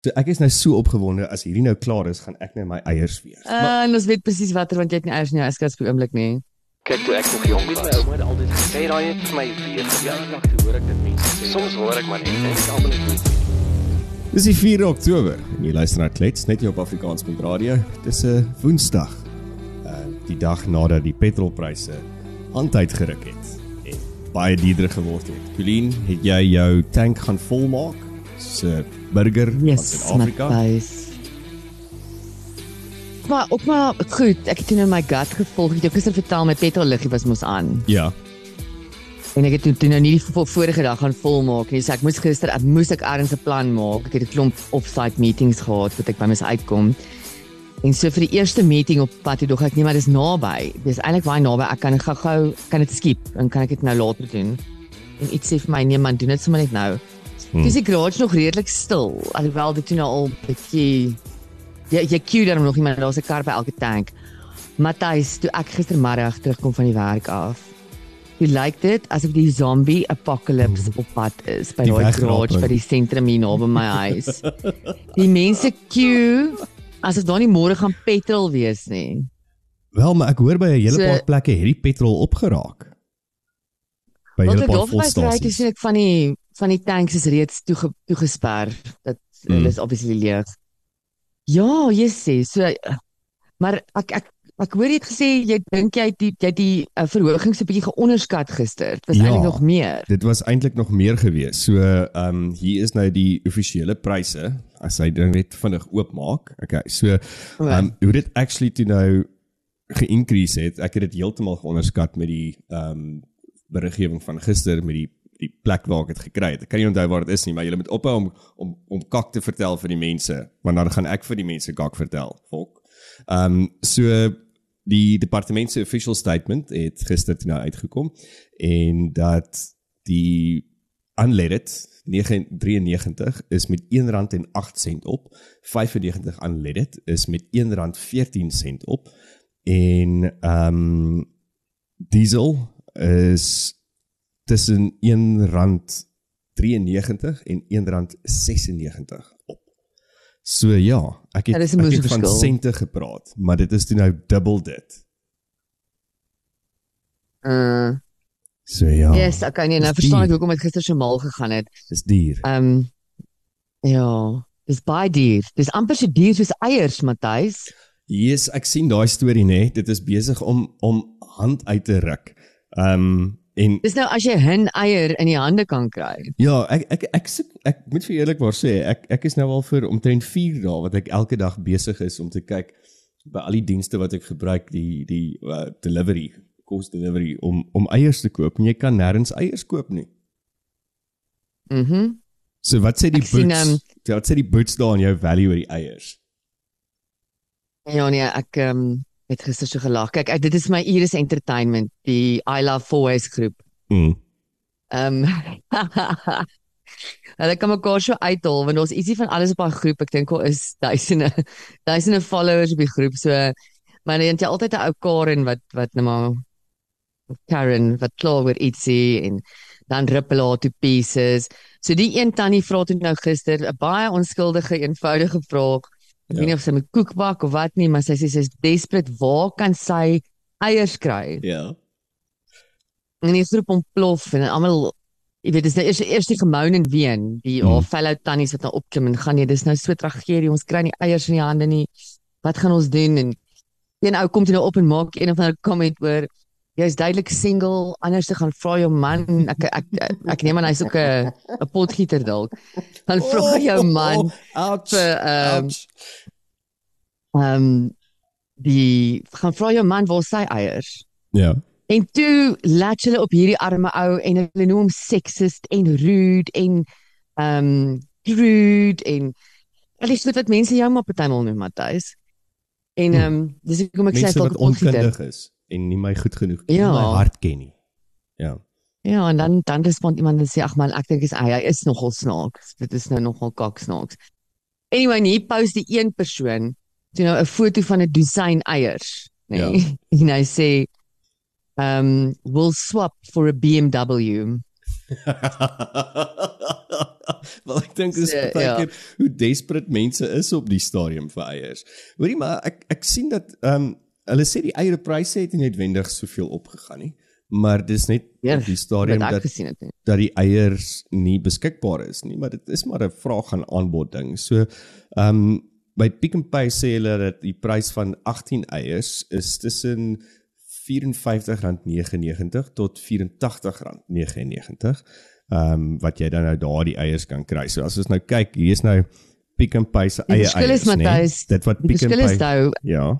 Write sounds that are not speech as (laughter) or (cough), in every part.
So ek is nou so opgewonde as hierdie nou klaar is, gaan ek nou my eiers weer. Uh, en ons weet presies watter want jy het nie eiers in jou yskas op die oomblik nie. Kyk toe ek nog jong was, my ouma het altyd gesê daai het vir my weer ja, dag te hoor ek dit mense sê. Soms hoor ek maar net en ek almal net Dis die 4 Oktober en jy luister na Klets net hier op Afrikaans.radio. Dis 'n Woensdag. Uh die dag nadat die petrolpryse aantyd geruk het en baie duurder geword het. Colleen, het jy jou tank gaan volmaak? Se burger Yes, van Suid-Afrika. Maar op maar goed, ek het toe nou my gut gevolg. Ek het gister vertel my petrol liggie was mos aan. Ja. En ek het toe, toe nou nie die vo- vorige dag gaan volmaak nie. So ek moes gister, ek moes ek ergens 'n plan maak. Ek het 'n klomp offsite meetings gehad wat ek by mes uitkom. En so vir die eerste meeting op pad toe dog ek nee, maar dis naby. Dis eintlik baie naby. Ek kan gou-gou kan dit skip en kan ek dit nou later doen. En iets sê vir my nee man, doen dit sommer net nou. Hmm. Dis die garage nog redelik stil. Alhoewel dit toe nou al bietjie jy jy queue dan nog iemand daar's 'n kar by elke tank. Matthys, toe ek gistermiddag terugkom van die werk af. Hoe lyk dit asof die zombie apocalypse op pad is by daai garage by die sentrum hier naby my huis? (laughs) Die mense queue asof daar nie môre gaan petrol wees nie. Wel, maar ek hoor by 'n hele So- paar plekke het die petrol opgeraak. By 'n Want hele ek paar daar verby ry, toe volstasies. sien ek van die van die tanks is reeds toege, toegesper. Dat Mm. hulle is obviously leeg. Ja, jy sê so maar ek ek ek hoor jy het gesê jy dink jy het die jy het die uh, verhoging so 'n bietjie geonderskat gister. Dit was Ja. eintlik nog meer. Dit was eintlik nog meer gewees. So, ehm um, hier is nou die offisiële pryse as hy dit net vinnig oopmaak. Okay. So, ehm um, hoe dit actually toe nou ge-increase het. Ek het dit heeltemal geonderskat met die ehm um, beriggewing van gister met die die plek waar ek dit gekry het. Ek kan nie onthou waar dit is nie, maar jy moet ophou om om om kak te vertel vir die mense, want dan gaan ek vir die mense kak vertel. Volk. Ehm um, so die departement se official statement het gister toe nou uitgekom en dat die unleaded 993 is met R1.08 op, 95 unleaded is met R1.14 op en ehm um, diesel is tussen R1.93 en R1.96 op. So ja, ek het, Ja, ek het van sente gepraat, maar dit is toe nou dubbel dit. Uh So ja, yes, okay nee, nou dis verstaan ek hoekom dit gister so mal gegaan het. dis duur. Ehm um, ja, dis baie duur. Dis amper so duur soos eiers, Matthys. Yes, ek sien daai storie nê. Dit is besig om om hand uit te ruk. Ehm um, en Dis nou as jy 'n eier in die hande kan kry. ja, ek ek ek sit ek moet vir eerlikwaar sê, ek ek is nou al vir omtrent 4 dae wat ek elke dag besig is om te kyk by al die dienste wat ek gebruik, die die uh, delivery, kos delivery om om eiers te koop en jy kan nêrens eiers koop nie. Mhm. Mm So wat sê die Ek sien, boots? ehm, Ja, wat sê die boots daar in jou value oor die eiers? Ja nee, ek ehm um, het gister so gelag. Kyk, ek, dit is my Iris Entertainment, die I Love Fourways groep. Mm. Ehm um, (laughs) Hulle kan mekaar so uithaal want ons ietsie van alles op daai groep. Ek dink al is duisende (laughs) duisende followers op die groep. So maar dan het jy altyd 'n ou Karen wat wat nou maar Karen wat kla oor ietsie en dan ripple haar to pieces. So die een tannie vra toe nou gister 'n baie onskuldige eenvoudige vraag. Ek Ja. weet nie of sy met koek bak of wat nie, maar sy sê sy's desperate, waar kan sy eiers kry? Ja. En die groep ontplof en almal jy weet dis nou eers eers die gemoun en ween, die Hmm. haar fellow tannies wat nou opklim en gaan nee, dis nou so tragedie, ons kry nie eiers in die hande nie. Wat gaan ons doen? En een ou kom toe nou op en maak een of ander comment oor jy's duidelik single, anders te gaan vra jou man. Ek ek ek, ek neem aan hy's ook 'n 'n potgieter dalk. Dan vra jou man ouch. vir ehm ouch. ehm die gaan vra jou man waar sy eiers. Ja. En toe latch hulle op hierdie arme ou en hulle noem hom sexist en rude en ehm um, rude en al die goed wat mense jou maar partymal noem Matthys. En ehm um, dis hoekom ek sê dalk onkundig is en nie my goed genoeg nie Ja. my hart ken nie. Ja. Ja, en dan dan respond iemand en sê ag man, ek dink is hy, hy is nogal snaaks. Dit is nou nogal kak snaaks. Anyway, hier post die een persoon toe nou 'n foto van 'n dosyn eiers, nê. Nee? Ja. (laughs) en hy sê um will swap for a BMW. (laughs) Wel ek dink dis So, baie ja. keer hoe desperate mense is op die stadium vir eiers. Hoorie maar ek ek sien dat ehm um, hulle sê die eierpryse het nie noodwendig soveel opgegaan nie, maar dis net Ja, op die stadium dat het. nie. dat die eiers nie beskikbaar is nie, maar dit is maar 'n vraag aan aanbod ding. So ehm um, by Pick n Pay sê hulle dat die prys van 18 eiers is tussen R54.99 tot R84.99. Ehm um, wat jy dan nou daardie eiers kan kry. So as ons nou kyk, hier is nou Pick n Pay se eie eiers, nee. Dit wat Pick n Pay nou, Ja.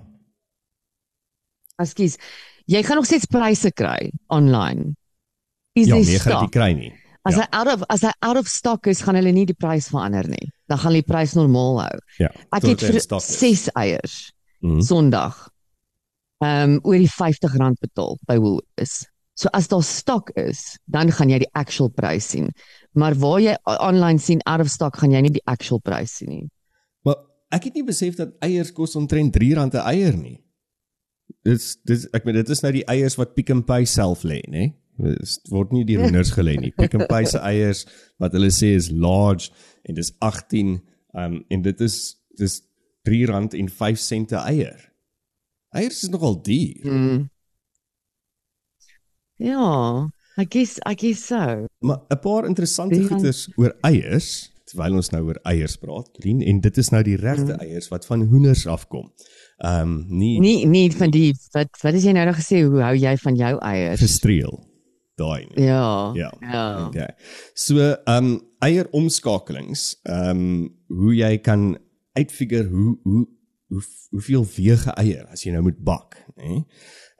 Ekskuus, jy gaan nog steeds pryse kry online. Is Ja, nee, gaan dit nie kry nie. As Ja. hy out of as hy out of stock is, gaan hulle nie die prys verander nie. Dan gaan hulle die prys normaal hou. Ja. Ek het vir stok is. 6 eiers Mhm. Sondag ehm um, oor die R50 betaal by Woolworths. So as daar stok is, dan gaan jy die actual prys sien. Maar waar jy online sien out of stock, gaan jy nie die actual prys sien nie. Maar ek het nie besef dat eiers kos omtrent R3 'n eier nie. Dis dis ek meen dit is nou die eiers wat Pick n Pay self lê, nê? Dit word nie die renners gelê nie. Pick n Pay se eiers wat hulle sê is large en dis 18 um en dit is dis R3 en 5 sente eier. Eiers is nogal duur. Mm. Ja, I guess I guess so. Maar 'n paar interessante goeders oor eiers, terwyl ons nou oor eiers praat, Green, en dit is nou die regte eiers wat van hoenders afkom. Ehm um, nie Nie nie van die wat wat is jy nou nog gesê hoe hou jy van jou eiers? gestreel. Daai. Ja. Ja. Ja. Okay. So ehm um, eieromskakelings, ehm um, hoe jy kan uitfigure hoe hoe hoe hoeveel weeg 'n eier as jy nou moet bak, nê?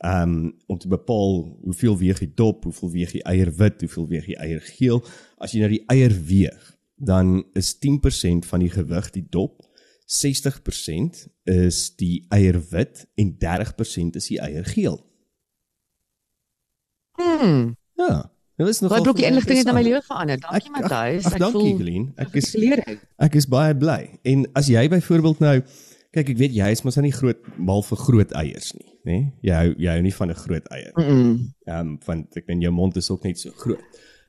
Ehm um, om te bepaal hoeveel weeg die dop, hoeveel weeg die eier wit, hoeveel weeg die eier geel. As jy nou die eier weeg, dan is 10% van die gewig die dop, 60% is die eier wit en 30% is die eier geel. Hmm. Ja. Dit is nogal blokkie vir my inligting het in my lewe verander. Dankie Ek- Matthys. ag, Ek dankie, voel Helene. Ek is-. Ek is baie bly. En as jy byvoorbeeld nou kyk, ek weet jy is mos nou nie groot mal vir groot eiers nie, nê? Nee? Jy hou jy hou nie van 'n groot eier. Mm. -mm. Ehm um, want ek weet jou mond is ook net so groot.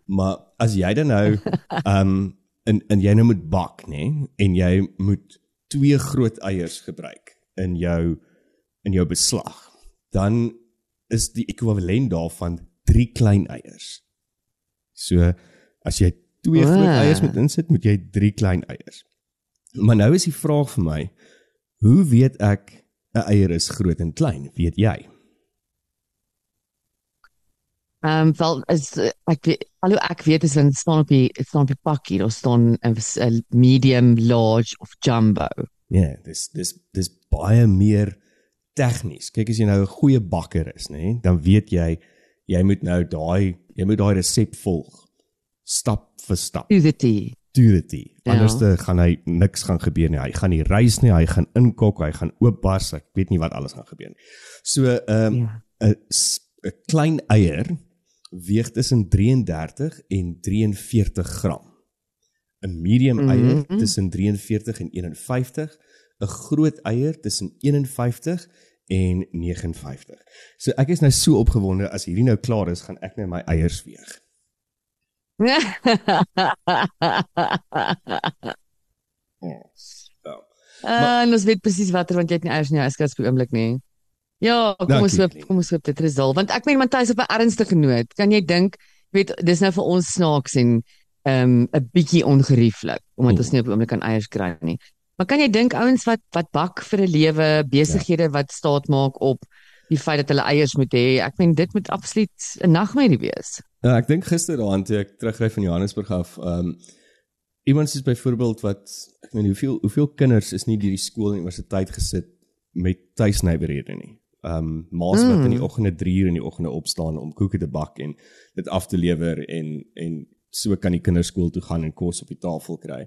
Maar as jy dan nou (laughs) ehm um, en en jy nou moet bak, nê? Nee? En jy moet twee groot eiers gebruik in jou in jou beslag, dan is die ekwivalent daarvan 3 klein eiers. So as jy twee groot Ah. eiers moet insit, moet jy 3 klein eiers. Maar nou is die vraag vir my, hoe weet ek 'n eier is groot en klein? Weet jy? Ehm um, wel is eh, ek weet alho ek weet is dan staan op die dit staan op die pakkie, daar staan 'n medium, large of jumbo. Ja, yeah, dis dis dis baie meer tegnies. Kyk as jy nou 'n goeie bakker is, nê, nee, dan weet jy jy moet nou daai jy moet daai resep volg stap vir stap. To the T. Do it. Ja. Anders te gaan hy niks gaan gebeur nie. Hy gaan nie reis nie, hy gaan inkok, hy gaan oopbars, ek weet nie wat alles gaan gebeur nie. So ehm Ja. 'n s- 'n klein eier weeg tussen 33 en 43 gram. 'n medium Mhm. eier tussen 43 en 51, 'n groot eier tussen 51 en 59. So ek is nou so opgewonde as hierdie nou klaar is, gaan ek nou my eiers weeg. (laughs) Ja. Ah, en ons weet presies watter want jy het nie eers nie yskas vir oomblik nie. Ja, kom Dankie, ons hoop Colleen. kom ons hoop dit result want ek meen Matthys op 'n ernstige noot. Kan jy dink, weet dis nou vir ons snaaks en ehm 'n bietjie ongerieflik omdat ons nie op die oomblik kan eiers kry nie. Maar kan jy dink ouens wat wat bak vir 'n lewe, besighede wat staat maak op die feit dat hulle eiers moet hê. Ek meen dit moet absoluut 'n nagmerrie wees. Ja, ek dink gister daaraan toe ek terugry van Johannesburg af, ehm um, iemand soos byvoorbeeld wat ek meen hoeveel hoeveel kinders is nie deur die skool en universiteit gesit met tuisnywerhede nie. Ehm um, ma's wat in die oggende 3 uur in die oggende opstaan om koeke te bak en dit af te lewer en en so kan die kinders skool toe gaan en kos op die tafel kry.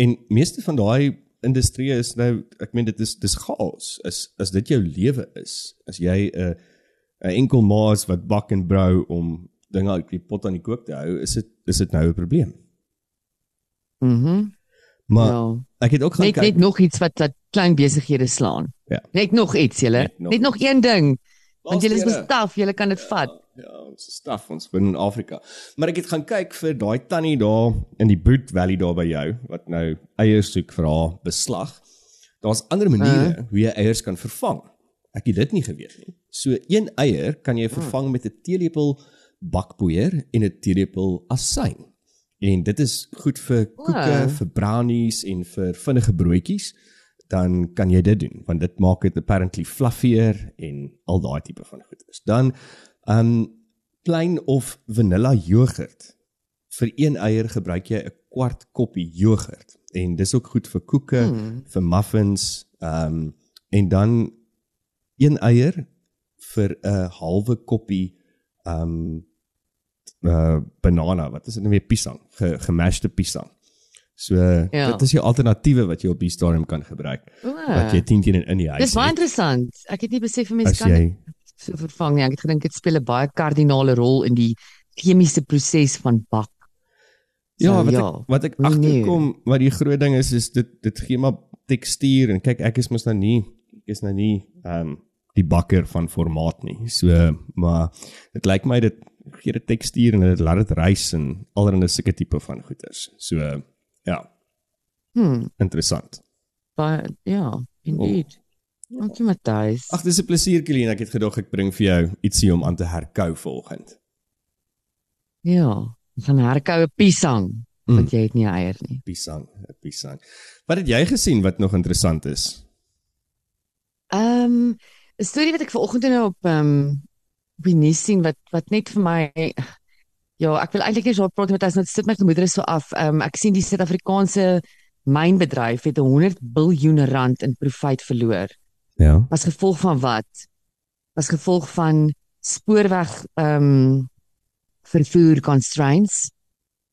En meeste van daai industrie is nou ek meen dit is dis chaos. Is as dit jou lewe is, as jy 'n 'n enkel maas wat bak en brou om dinge uit die pot aan die kook te hou, is dit is dit nou 'n probleem. Mhm. Maar Ja. ek het ook gaan Net kyk. net nog iets wat wat klein besighede slaan. Ja. Net nog iets, julle. Net nog Net nog een ding. Want julle is bestaf, julle kan dit vat. Ja, ons is staf ons woon in Afrika. Maar ek het gaan kyk vir daai tannie daar in die Boot Valley daar by jou wat nou eiers soek vir haar beslag. Daar's ander maniere uh. hoe jy eiers kan vervang. Ek het dit nie geweet nie. So een eier kan jy vervang met 'n teelepel bakpoeier en 'n teelepel asyn. En dit is goed vir koeke, Wow. vir brownies en vir vinnige broodjies. Dan kan jy dit doen want dit maak dit apparently fluffier en al daai tipe van goeders. Dan um plain of vanilla jogurt. Vir een eier gebruik jy 'n kwart koppie jogurt en dis ook goed vir koeke, hmm. vir muffins, um en dan een eier vir 'n halwe koppie um uh banana, wat is dit nou weer piesang, ge, gemashte piesang. So ja. Dit is jou alternatiewe wat jy op die stadium kan gebruik. Wat jy 10 teen in die huis Dis baie interessant. Ek het nie besef 'n mens As kan jy so vervang nie. Ek het gedink dit speel 'n baie kardinale rol in die chemiese proses van bak. Ja, So, wat ja, ek wat ek agterkom, wat die groot ding is is dit dit gee maar tekstuur en kyk ek is mos nou nie ek is nou nie ehm um, die bakker van formaat nie. So maar dit lyk my dit gee dit tekstuur en dit laat dit rys en allerlei sulke tipe van goeders. So ja, Hm, interessant. baie ja, indeed. Dankie Matthys. Ag, dis 'n plesier Kelien, ek het gedog ek bring vir jou ietsie om aan te herkou volgend. Ja, van herkoue piesang Mm. wat jy het nie eier nie. Piesang, piesang. Wat het jy gesien wat nog interessant is? Ehm 'n storie wat ek vanoggend nou op ehm op die nuus sien wat wat net vir my ja, ek wil eintlik nie so praat met as net sit my gemoedere so af. Ehm ek sien die Suid-Afrikaanse mynbedryf het 100 biljoen rand in profijt verloor. Ja. As gevolg van wat? As gevolg van spoorweg ehm vervoer constraints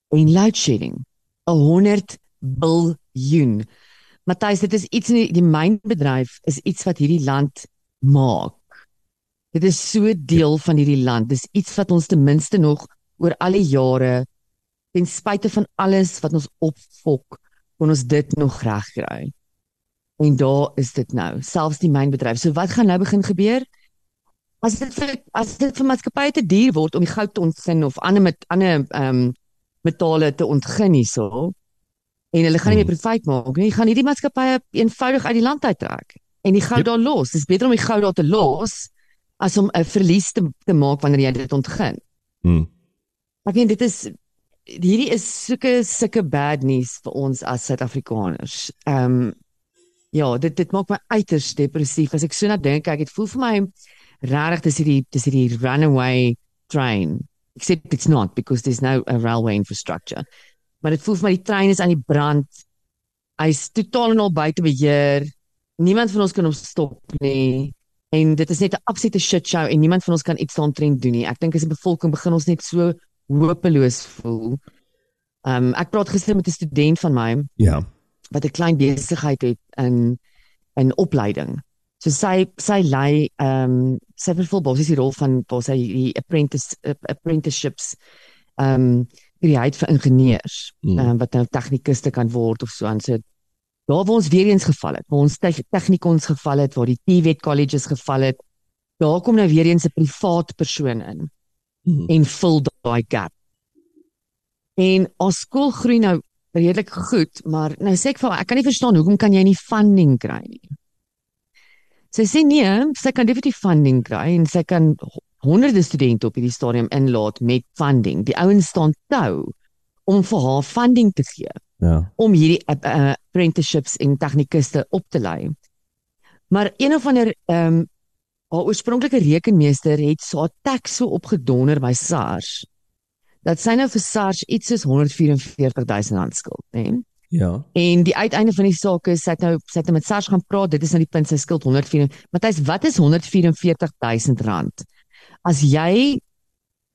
en load shedding. 'n 100 biljoen. Matthys, dit is iets in die, die mynbedryf is iets wat hierdie land maak. Dit is so deel van hierdie land. Dis iets wat ons ten minste nog oor al die jare ten spyte van alles wat ons opfok, kon ons dit nog regkry. En daar is dit nou, selfs die mynbedryf. So wat gaan nou begin gebeur? As dit vir as dit vir maatskappye te duur word om die goud te ontgin of ander met ander ehm um, metale te ontgin hierso en hulle gaan nie meer profijt maak nie, gaan hierdie maatskappye eenvoudig uit die land uittrek en die goud Yep. daar los. Dis beter om die goud daar te los as om 'n verlies te, te maak wanneer jy dit ontgin. Hm. Ek weet dit is hierdie is sulke sulke bad news vir ons as Suid-Afrikaners. Ehm um, ja, dit dit maak my uiters depressief as ek so na dink. Ek het voel vir my regtig dis hierdie dis hierdie runaway train. Except it's not because there's no a railway infrastructure. Maar dit voel vir my die trein is aan die brand. Hy's totaal en al buite beheer. Niemand van ons kan hom stop nie. En dit is net 'n absolute shit show en niemand van ons kan iets daaromtrent doen nie. Ek dink as 'n bevolking begin ons net so hopeloos voel. Ehm um, ek praat gister met 'n student van my Ja. wat 'n klein besigheid het in in opleiding. So sy sy lei ehm um, sy vervul basies die rol van waar sy die apprentice uh, apprenticeships ehm um, create vir ingenieurs Mm. um, wat nou tegnikuste kan word of so aan so daar waar ons weer eens geval het, waar ons te- technikons geval het, waar die TVET colleges geval het, daar kom nou weer eens 'n privaat persoon in Hm. en vul daai gap. En ons skool groei nou redelik goed, maar nou sê ek vir haar, ek kan nie verstaan hoekom kan jy nie funding kry nie. Sy sê nee, sy kan definitief funding kry en sy kan ho- honderde studente op hierdie stadium inlaat met funding. Die ouens staan tou om vir haar funding te gee Ja. om hierdie uh, apprenticeships en tegnikuste op te lei. Maar een of ander ehm um, haar oorspronklike rekenmeester het so tax so opgedonder by SARS dat sy nou vir SARS iets soos 144000 rand skuld, né? Ja. En die uiteinde van die saak is sy het nou sy het nou met SARS gaan praat, dit is nou die punt sy skuld 104. Matthys, wat is 144000 rand? As jy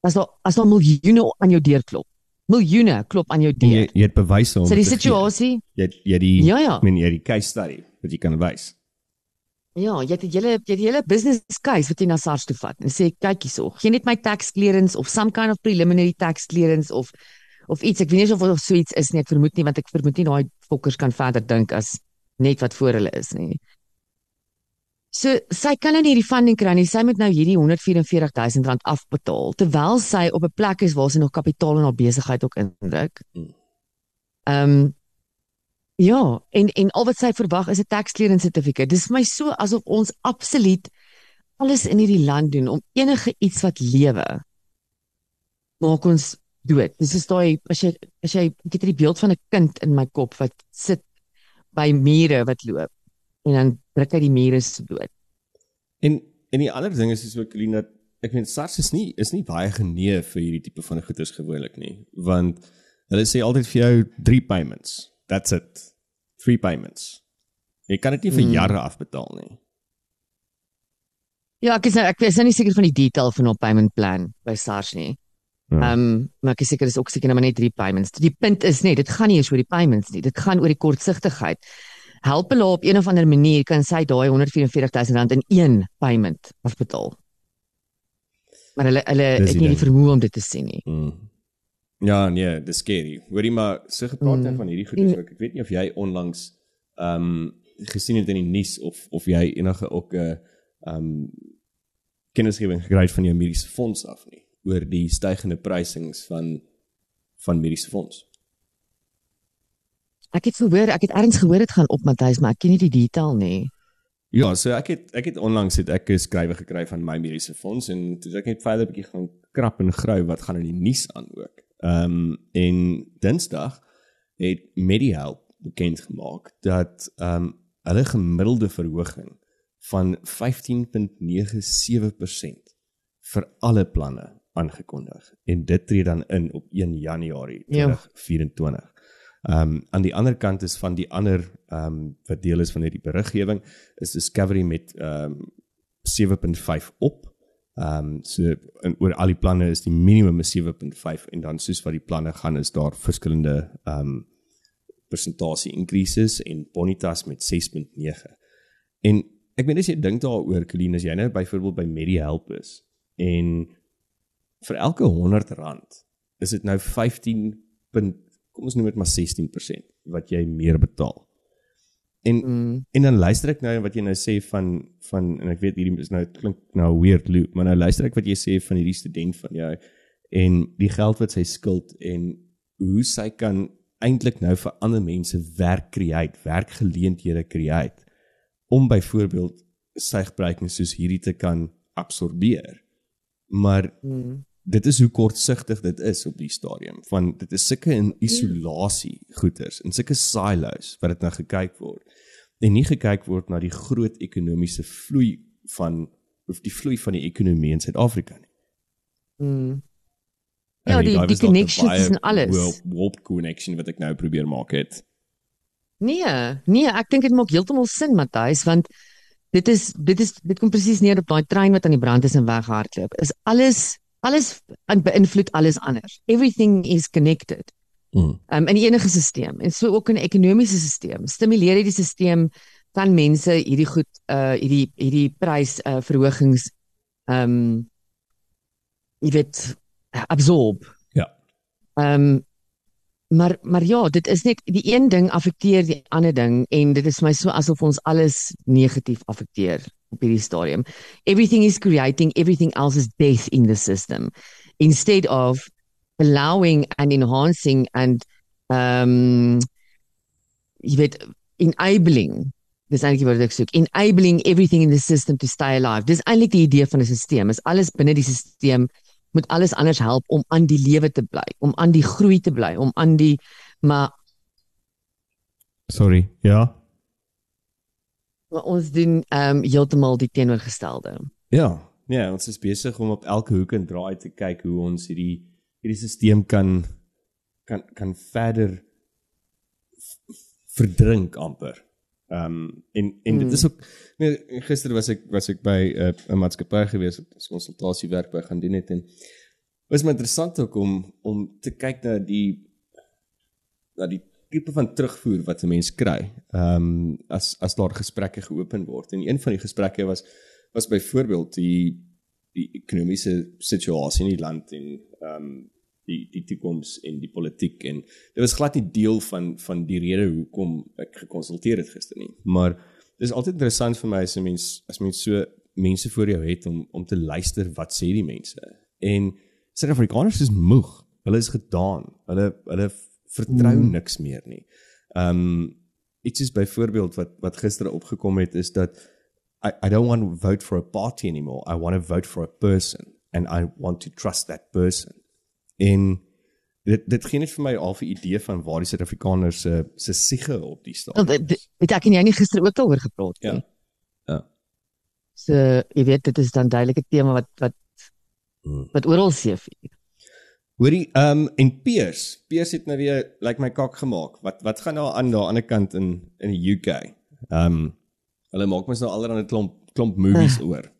as daar as daar miljoene aan jou deur klop. Miljoene klop aan jou En jy deur. jy het bewyse om So die situasie jy het, jy het die Ja, ja. jy het die case study wat jy kan wys. Ja, jy het het jy het die hele business case wat jy na SARS toe vat en sê kyk hierso, gee net my tax clearance of some kind of preliminary tax clearance of of iets. Ek weet nie of of so iets is nie, ek vermoed nie want ek vermoed nie daai fokkers kan verder dink as net wat voor hulle is nie. So sy kan nie hierdie funding kry nie. Sy moet nou hierdie 144 000 rand afbetaal terwyl sy op 'n plek is waar sy nog kapitaal in haar besigheid ook indruk. Hmm. Ehm um, ja, en en al wat sy verwag is 'n tax clearance certificate. Dis vir my so asof ons absoluut alles in hierdie land doen om enige iets wat lewe maak ons dood. Dis is daai as jy as jy ek het hierdie beeld van 'n kind in my kop wat sit by mure wat loop en dan druk hy die mure se dood. En en die ander ding is is ook Lina dat ek meen SARS is nie is nie baie genee vir hierdie tipe van goederes gewoonlik nie, want hulle sê altyd vir jou 3 payments. That's it. 3 payments. Jy kan dit nie vir Hmm. jare afbetaal nie. Ja, ek is nou ek is nou nie seker van die detail van op payment plan by SARS nie. Ehm Ja. um, maar ek is seker dis ook seker nou maar net drie payments. Die punt is net dit gaan nie eers oor die payments nie. Dit gaan oor die kortsigtigheid. Help hulle op een of ander manier kan sy daai 144 000 rand in een payment afbetaal. Maar hulle hulle Dis het nie die vermoë om dit te sien nie. Mm. Ja, nee, dis scary. Hoorie maar so gepraat. Mm. van hierdie goedes ook. Ek weet nie of jy onlangs ehm um, gesien het in die nuus of of jy enige ook 'n uh, ehm um, kennisgewing gekry het van jou mediese fonds af nie oor die stygende prysings van van mediese fonds. Ek het gehoor, ek het ergens gehoor dit gaan op Matthys, maar ek ken nie die detail nie. Ja, so ek het ek het onlangs het ek 'n skrywe gekry van my mediese fonds en toe ek net verder 'n bietjie gaan krap en grou wat gaan in die nuus aan ook. Ehm um, en Dinsdag het MediHelp bekend gemaak dat ehm um, hulle gemiddelde verhoging van 15.97% vir alle planne aangekondig en dit tree dan in op 1 Januarie Ja. 2024. Ehm um, aan die ander kant is van die ander ehm um, wat deel is van hierdie beriggewing is Discovery met ehm um, 7.5 op. Ehm um, so in oor al die planne is die minimum is 7.5 en dan soos wat die planne gaan is daar verskillende ehm um, persentasie increases en Bonitas met 6.9. En ek meen as jy dink daaroor Colleen as jy nou byvoorbeeld by MediHelp is en vir elke 100 rand is dit nou 15 punt kom ons noem dit maar 16% wat jy meer betaal. En Mm. en dan luister ek nou wat jy nou sê van van en ek weet hierdie is nou klink nou weird loop, maar nou luister ek wat jy sê van hierdie student van jou en die geld wat sy skuld en hoe sy kan eintlik nou vir ander mense werk create, werkgeleenthede create om byvoorbeeld sy gebruikings soos hierdie te kan absorbeer. Maar Mm. Dit is hoe kortsigtig dit is op die stadium van dit is sulke in isolasie goeters en sulke silos wat dit nou gekyk word en nie gekyk word na die groot ekonomiese vloei van of die vloei van die ekonomie in Suid-Afrika nie. Mm. Ja, die- die 'n connections en alles. warp- Warp connection wat ek nou probeer maak het. Nee, nee, ek dink dit maak heeltemal sin Matthys want dit is dit is dit kom presies neer op daai trein wat aan die brand is en weghardloop. Is alles alles beïnvloed alles anders. Everything is connected. Mm. Um in enige stelsel en so ook in 'n ekonomiese stelsel. Stimuleer hierdie stelsel kan mense hierdie goed uh hierdie hierdie prys uh verhogings um jy weet absorb. Ja. Um maar maar ja, dit is net die een ding affekteer die ander ding en dit is my so asof ons alles negatief affekteer op hierdie stadium. Everything is creating, everything else is death in the system instead of allowing and enhancing and um jy weet enabling dis eintlik wat ek soek enabling everything in the system to stay alive dis eintlik die idee van 'n stelsel is alles binne die stelsel moet alles anders help om aan die lewe te bly om aan die groei te bly om aan die maar, Sorry. Ja. Maar ons doen ehm um, heeltemal die teenoorgestelde. Ja, nee, ons is besig om op elke hoek en draai te kyk hoe ons hierdie hierdie stelsel kan kan kan verder verdrink amper. Ehm um, en en dit is ook nee, gister was ek was ek by 'n uh, 'n maatskappy gewees wat ons konsultasiewerk by gaan doen het en was my interessant ook om om te kyk na die na die tipe van terugvoer wat 'n mens kry. Ehm um, as as daar gesprekke geopen word. En een van die gesprekke was was byvoorbeeld die die ekonomiese situasie in die land en ehm um, die die toekoms en die politiek en dit was glad nie deel van van die rede hoekom ek gekonsulteer het gister nie. Maar dis altyd interessant vir my as 'n mens as mens so mense voor jou het om om te luister wat sê die mense. En Suid-Afrikaners is moeg. Hulle is gedaan. Hulle hulle vertrou mm. niks meer nie. Ehm um, iets is byvoorbeeld wat wat gister opgekom het is dat I I don't want to vote for a party anymore. I want to vote for a person and I want to trust that person. En dit dit gee net vir my al 'n idee van waar die Suid-Afrikaners se se siege op die staan. Weet ek en jy nie gister ook daaroor gepraat nie. Ja. Ja. So, jy weet dit is dan duidelike tema wat wat hmm. wat oral seef. Hoorie, ehm um, en Piers, Piers het nou weer lyk like my kak gemaak. Wat wat gaan nou aan daar aan die ander kant in in die UK? Ehm um, hulle maak mos nou allerlei klomp klomp movies uh. oor.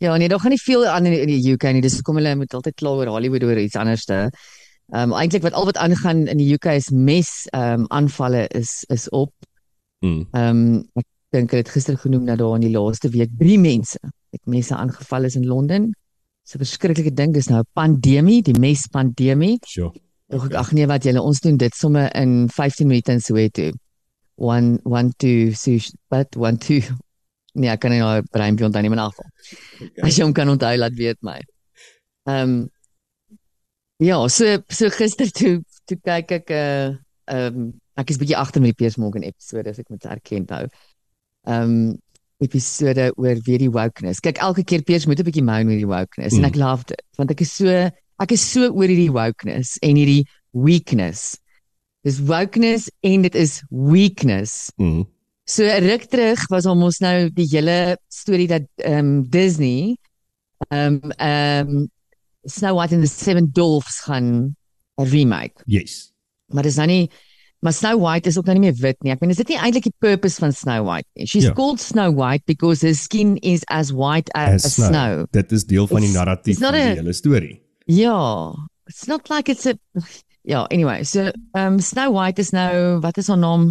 Ja, nee, daar gaan nie veel aan in die UK nie. Dis hoekom hulle moet altyd kla oor Hollywood oor iets anderste. Ehm um, eintlik wat al wat aangaan in die UK is mes ehm um, aanvalle is is op. Mm. Ehm um, ek dink hulle het gister genoem dat daar in die laaste week 3 mense met messe aangeval is in Londen. 'n verskriklike ding. Dis nou 'n pandemie, die mes pandemie. Sure. Ag ag nee, wat julle ons doen dit somme in 15 minute in Soweto. 1 1 2 sush but 1 2 Nee, ek kan nie nou breinbjond dan nie meer afval. Okay. As jy hom kan onthou, laat weet my. Ehm um, Ja, so so gister toe toe kyk ek 'n uh, ehm um, ek is bietjie agter met die Piers Morgan episode as ek moet erken nou. Ehm um, episode oor weer die wokeness. Kyk elke keer Piers moet 'n bietjie moan met die wokeness mm. en ek love dit want ek is so ek is so oor hierdie wokeness en hierdie weakness. Dis wokeness en dit is weakness. Mm. So ruk terug was ons nou die hele storie dat ehm um, Disney ehm um, ehm um, Snow White and the Seven Dwarfs gaan remake. Yes. Maar dis nou nie maar Snow White is ook nou nie meer wit nie. Ek meen is dit nie eintlik die purpose van Snow White nie? She's yeah. called Snow White because her skin is as white as, as snow. snow. Dit is deel van die narratief van die a, hele storie. Ja. It's not like it's a (laughs) Ja, anyway, so um, Snow White is nou wat is haar naam?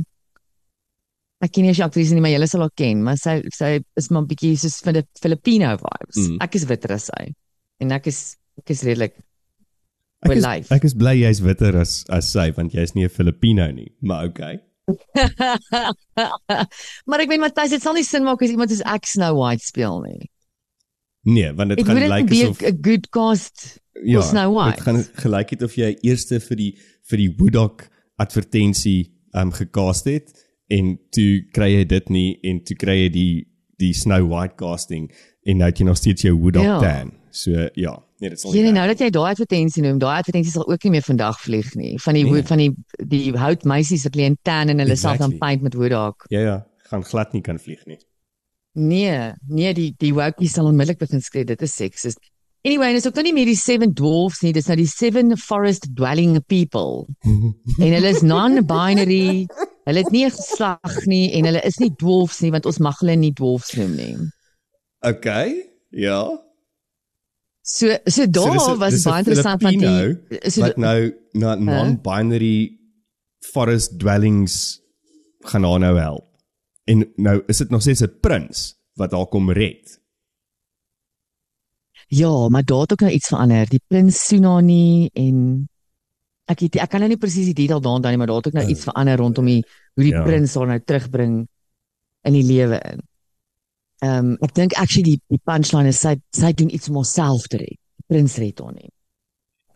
ek ken nie sy aktrise nie, maar julle sal haar ken, maar sy sy is maar 'n bietjie soos van die Filipino vibes. Mm. Ek is witter as sy. En ek is ek is redelik Ek is, ek is bly jy's witter as as sy want jy's nie 'n Filipino nie, maar okay. (laughs) maar ek weet Matthys, dit sal nie sin maak as iemand soos ek Snow White speel nie. Nee, want dit gaan lyk like asof 'n good cast ja, Snow White. Dit gaan gelyk het of jy eerste vir die vir die Woodok advertensie um gecast het en toe kry jy dit nie en toe kry jy die die Snow White casting en nou het jy nog steeds jou Woodok ja. tan. So ja, nee dit sal nie. Ja, nou dat jy daai advertensie noem, daai advertensie sal ook nie meer vandag vlieg nie. Van die nee. van die die houtmeisies wat lê in tan en hulle exactly. sal dan paint met Woodok. Ja ja, gaan glad nie kan vlieg nie. Nee, nee die die wokie sal onmiddellik begin skree dit is sexist. Anyway, dis ook nou nie meer die seven dwarfs nie, dis nou die seven forest dwelling people. (laughs) en hulle is non-binary. Hulle het nie geslag nie en hulle is nie dwarfs nie want ons mag hulle nie dwarfs noem nie. Okay. Ja. So so daar so was baie interessant van die so wat nou na non-binary huh? forest dwellings gaan nou help. En nou is dit nog steeds 'n prins wat daar kom red. Ja, maar daar het ook nou iets verander. Die prins Sunani en ek het, ek kan nou nie presies die detail daaroor dan nie, maar daar het ook nou iets verander rondom die hoe die ja. prins haar nou terugbring in die lewe in. Ehm um, ek dink actually die, die punchline is sy sy doen iets om homself te red. Prins red hom nie.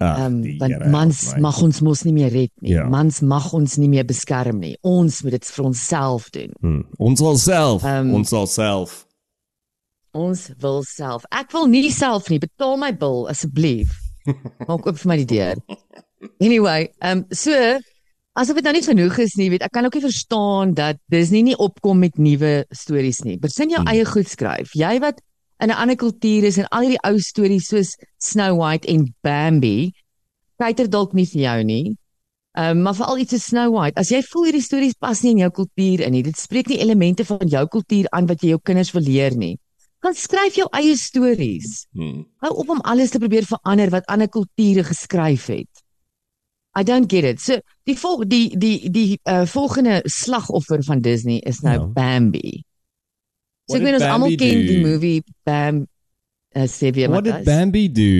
Ehm um, want mans mag ons mos nie meer red nie. Ja. Mans mag ons nie meer beskerm nie. Ons moet dit vir onsself doen. Hmm. Ons wil self, um, ons wil self. Ons wil self. Ek wil nie self nie. Betaal my bil asseblief. (laughs) Maak oop vir my die deur. Anyway, ehm um, so asof dit nou nie genoeg is nie, weet ek kan ook nie verstaan dat Disney nie opkom met nuwe stories nie. Besin jou hmm. eie goed skryf. Jy wat in 'n ander kultuur is en al hierdie ou stories soos Snow White en Bambi kyker dalk nie vir jou nie. Ehm um, maar veral iets so Snow White. As jy voel hierdie stories pas nie in jou kultuur in nie, dit spreek nie elemente van jou kultuur aan wat jy jou kinders wil leer nie gaan skryf jou eie stories. Hmm. Hou op om alles te probeer verander wat ander kulture geskryf het. I don't get it. So die vol die die die uh, volgende slagoffer van Disney is nou no. Ja. Bambi. So ek weet ons almal ken die movie Bam uh, Sevia What did Bambi do?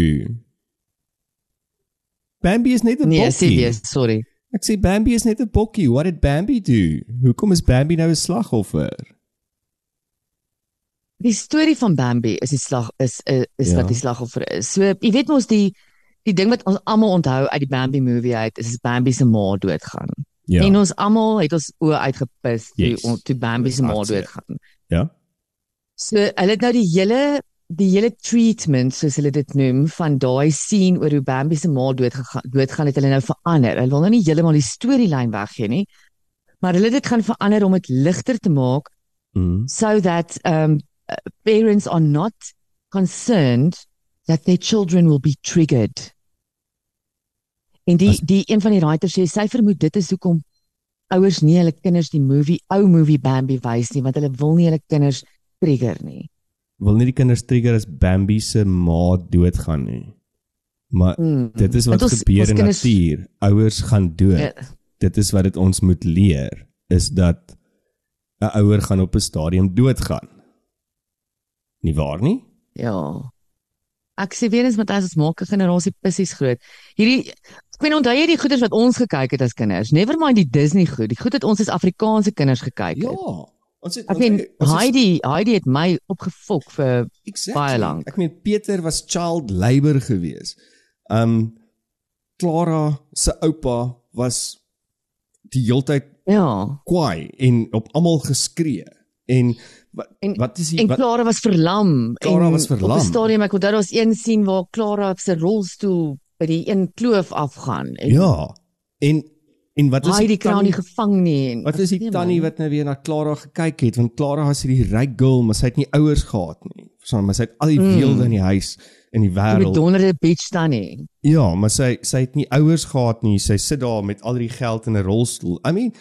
Bambi is net 'n nee, bokkie. Nee, Sevia, sorry. Ek sê Bambi is net 'n bokkie. What did Bambi do? Hoekom is Bambi nou 'n slagoffer? Die storie van Bambi is die slag is is, is Ja. wat die slagoffer is. So jy weet mos die die ding wat ons almal onthou uit die Bambi movie uit is Bambi se ma doodgaan. Ja. En ons almal het ons oë uitgepis toe Yes. yes. toe Bambi se ma doodgaan. Ja. So hulle het nou die hele die hele treatment soos hulle dit noem van daai scene oor hoe Bambi se ma doodgegaan doodgaan het hulle nou verander. Hulle wil nou nie heeltemal die storielyn weggee nie. Maar hulle het dit gaan verander om dit ligter te maak Mm. so that um uh, parents are not concerned that their children will be triggered. En die As- die een van die writers sê sy vermoed dit is hoekom ouers nie hulle kinders die movie ou movie Bambi wys nie want hulle wil nie hulle kinders trigger nie. Wil nie die kinders trigger as Bambi se ma doodgaan nie. Maar Mm. dit is wat ons- gebeur ons in kinders- natuur. Ouers gaan dood. Ja, Dit is wat dit ons moet leer is dat 'n ouer gaan op 'n stadium doodgaan. Nie waar nie? ja. Ek sê weer eens met as ons maak 'n generasie pissies groot. Hierdie ek weet onthou jy die goeders wat ons gekyk het as kinders. Never mind die Disney goed. Die goed het ons as Afrikaanse kinders gekyk Ja. het. Ons het Ek meen Heidi, Heidi het my opgefok vir Exactly. Baie lank. Ek meen Pieter was child labor gewees. Um Clara se oupa was die heeltyd ja. kwaai en op almal geskree. En wat En- wat is die En wat Clara was verlam. Clara en was verlam. Op 'n stadium ek onthou daar was een sien waar Clara op sy rolstoel by die een kloof afgaan. En Ja. En en wat is die kry haar nie gevang nie. En, Wat is die Nee, tannie wat nou weer na Clara gekyk het want Clara was hierdie ryk girl maar sy het nie ouers gehad nie. Verstaan, maar sy het al die Mm. weelde in die huis in die die wêreld. bedonderde bitch dan nie. Ja, maar sy sy het nie ouers gehad nie. Sy sit daar met al die geld in 'n rolstoel. I mean,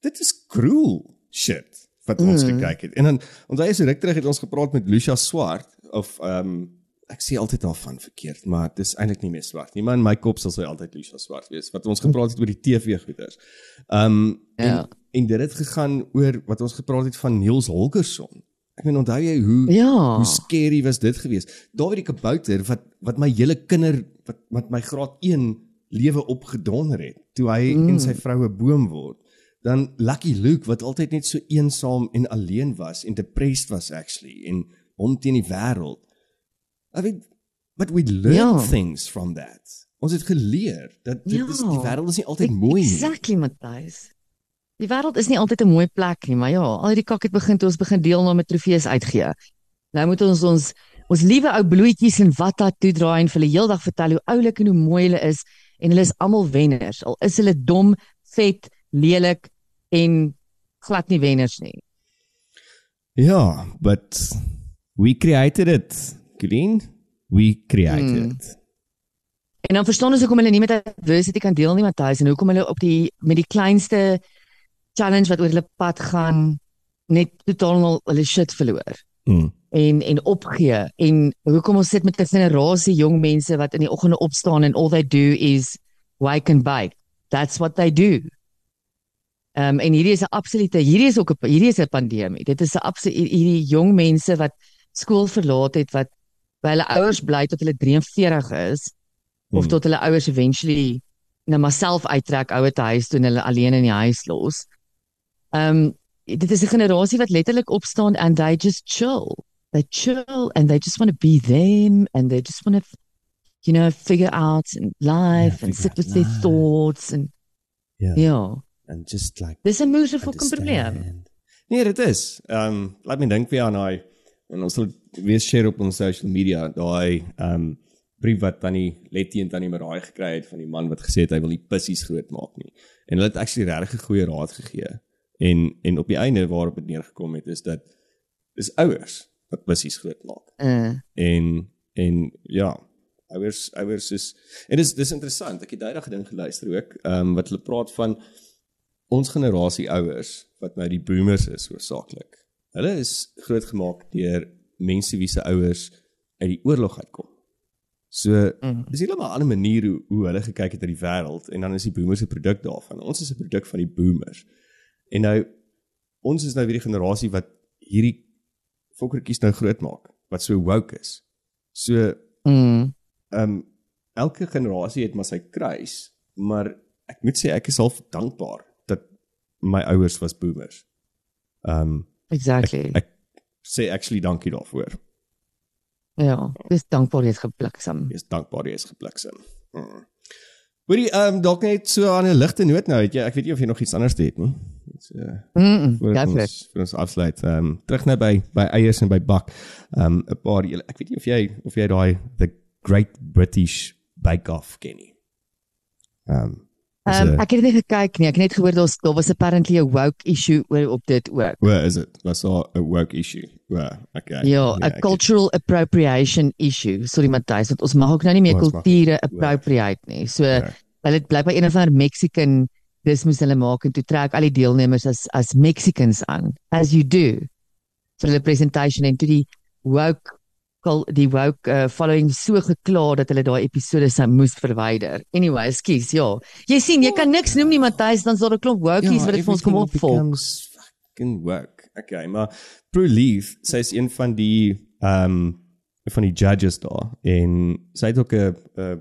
dit is cruel shit wat ons Mm. gekyk het. En dan onthou jy so ruk terug het ons gepraat met Lucia Swart of ehm um, ek sê altyd daarvan verkeerd, maar dit is eintlik nie meer swart nie. Maar in my kop sal sy altyd Lucia Swart wees wat ons gepraat het oor die TV goeders. Ehm um, Ja. en, en dit het gegaan oor wat ons gepraat het van Niels Holgersson. Ek meen onthou jy hoe Ja. hoe scary was dit geweest? Dawie die kabouter wat wat my hele kinder wat wat my graad 1 lewe opgedonder het toe hy mm. en sy vroue boom word. Dan Lucky Luke wat altyd net so eensaam en alleen was en depressed was actually en hom teen die wêreld. I mean but we learn Ja. things from that. Ons het geleer dat dit Ja. is die wêreld is nie altyd mooi nie. Exactly, Matthys. Die wêreld is nie altyd 'n mooi plek nie, maar ja, al hierdie kak het begin toe ons begin deelname trofees uitgee. Nou moet ons ons ons liewe ou bloetjies en wat dat toe draai en vir hulle heeldag vertel hoe oulik en hoe mooi hulle is en hulle is almal wenners. Al is hulle dom, vet, lelik en glad nie wenners nie. Ja, but we created it. Green, we created Mm. it. En dan verstaan ons hoekom hulle nie met adversity kan deel nie, Matthys, en hoekom hulle op die met die kleinste challenge wat oor hulle pad gaan net totaal al hulle shit verloor Mm. en en opgee en hoekom ons sit met 'n generasie jong mense wat in die oggende opstaan en all they do is wake and bake. That's what they do. Ehm um, en hierdie is 'n absolute hierdie is ook 'n hierdie is 'n pandemie. Dit is 'n absolute hierdie jong mense wat skool verlaat het wat by hulle ouers bly tot hulle 43 is of Hmm. tot hulle ouers eventually nou maar self uittrek ouer te huis toe en hulle alleen in die huis los. Ehm um, dit is 'n generasie wat letterlik opstaan and they just chill. They chill and they just want to be them and they just want to you know figure out and life and figure sit with their life. thoughts and Ja. ja. And just like Dis 'n fucking probleem. Nee, dit is. Ehm um, laat my dink weer aan daai en ons sal weer share op ons social media daai ehm um, brief wat tannie Letty en tannie Maraai gekry het van die man wat gesê het hy wil nie pissies groot maak nie. En hulle het actually regtig 'n goeie raad gegee. En en op die einde waarop dit neergekom het is dat dis ouers wat pissies groot maak. Uh, En en ja, ouers ouers is en dis dis interessant. Ek het daai dag gedink geluister ook, ehm um, wat hulle praat van ons generasie ouers wat nou die boomers is hoofsaaklik. Hulle is grootgemaak deur mense wie se ouers uit die oorlog uitkom. So Mm. dis heeltemal 'n ander manier hoe hoe hulle gekyk het na die wêreld en dan is die boomers 'n produk daarvan. Ons is 'n produk van die boomers. En nou ons is nou weer die generasie wat hierdie fokkertjies nou grootmaak wat so woke is. So mm, ehm um, elke generasie het maar sy kruis, maar ek moet sê ek is half dankbaar dat my ouers was boomers. Ehm um, Exactly. ek sê actually dankie daarvoor. ja, dis dankbaar jy's gebliksem. Ek is dankbaar jy is gebliksem. Mm. Hoorie, ehm um, dalk net so aan 'n ligte noot nou, het jy ek weet nie of jy nog iets anders het nie. Uh Mm. Go for ons vir ons afsluit. Ehm um, terug nou by by eiers en by bak. Ehm um, 'n paar julle ek weet nie of jy of jy daai the Great British Bake Off ken nie. Ehm um, Ehm um, ek het nie gekyk nie. Ek het net gehoor daar's daar was apparently 'n woke issue oor op dit ook. Where is it? Was daar 'n work issue? Where? Okay. Ja, 'n het- cultural appropriation issue. Sorry Matthys, want ons mag ook nou nie meer mag kulture appropriate nie. So Ja. hulle het blykbaar een of ander Mexican dis moes hulle maak en toe trek al die deelnemers as as Mexicans aan, as you do. vir hulle presentation en toe die woke die woke uh, following so gekla dat hulle daai episode sou moes verwyder. Anyway, ekskuus, ja. Jy sien, jy kan niks noem nie Matthys, dan sal daar 'n klomp wokies wat dit vir ons kom Ja, opvolg. Fucking work. Okay, maar Prue Leaf, sy is een van die ehm um, van die judges daar en sy het ook 'n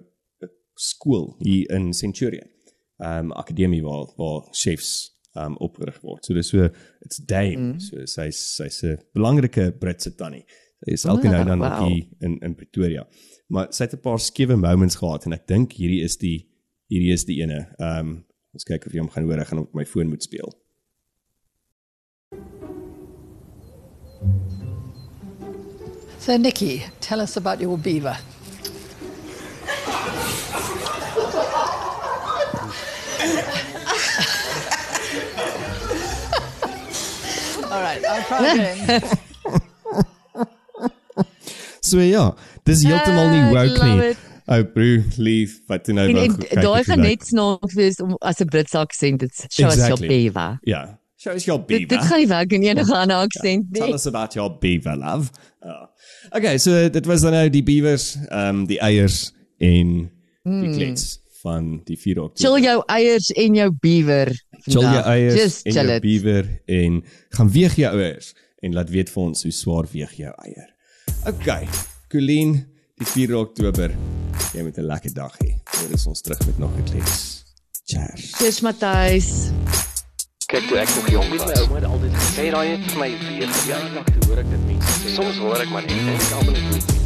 skool hier in Centurion. Ehm um, akademie waar waar chefs um, opgerig word. So dis so it's dame. Mm. So sy's sy's 'n belangrike Britse tannie. Is elke Ah, nou dan wow. wow. hier in in Pretoria. Maar sy het 'n paar skewe moments gehad en ek dink hierdie is die hierdie is die ene. Ehm um, ons kyk of jy hom gaan hoor, ek gaan op my foon moet speel. So, Nikki, tell us about your beaver. All right, I'll try again. (laughs) So ja, dis heeltemal nie woke nie. Ou broer, lief, wat toe nou kyk daai gaan net snaaks wees om as 'n Britse aksent dit show us your Exactly. beaver. Ja. Show us your Dit beaver. dit gaan nie werk in enige ander aksent Tell nie. us about your beaver, love. Oh. Okay, so dit was dan nou die beavers, ehm um, die eiers en die klets van die 4 Oktober. Hmm. Chill jou eiers en jou beaver. Chill jou vandag. eiers Just en jou it. beaver en gaan weeg jou eiers en laat weet vir ons hoe swaar weeg jou eier. Okay, Colleen, die 4 Oktober. Jy moet 'n lekker dag hê. Hier is ons terug met nog 'n klets. Cheers. Cheers Matthys. Kyk toe ek nog jong was. My ouma het altyd gesê daai het vir my weer verjaardag toe hoor ek dit mense sê. Soms hoor ek maar net en ek almal net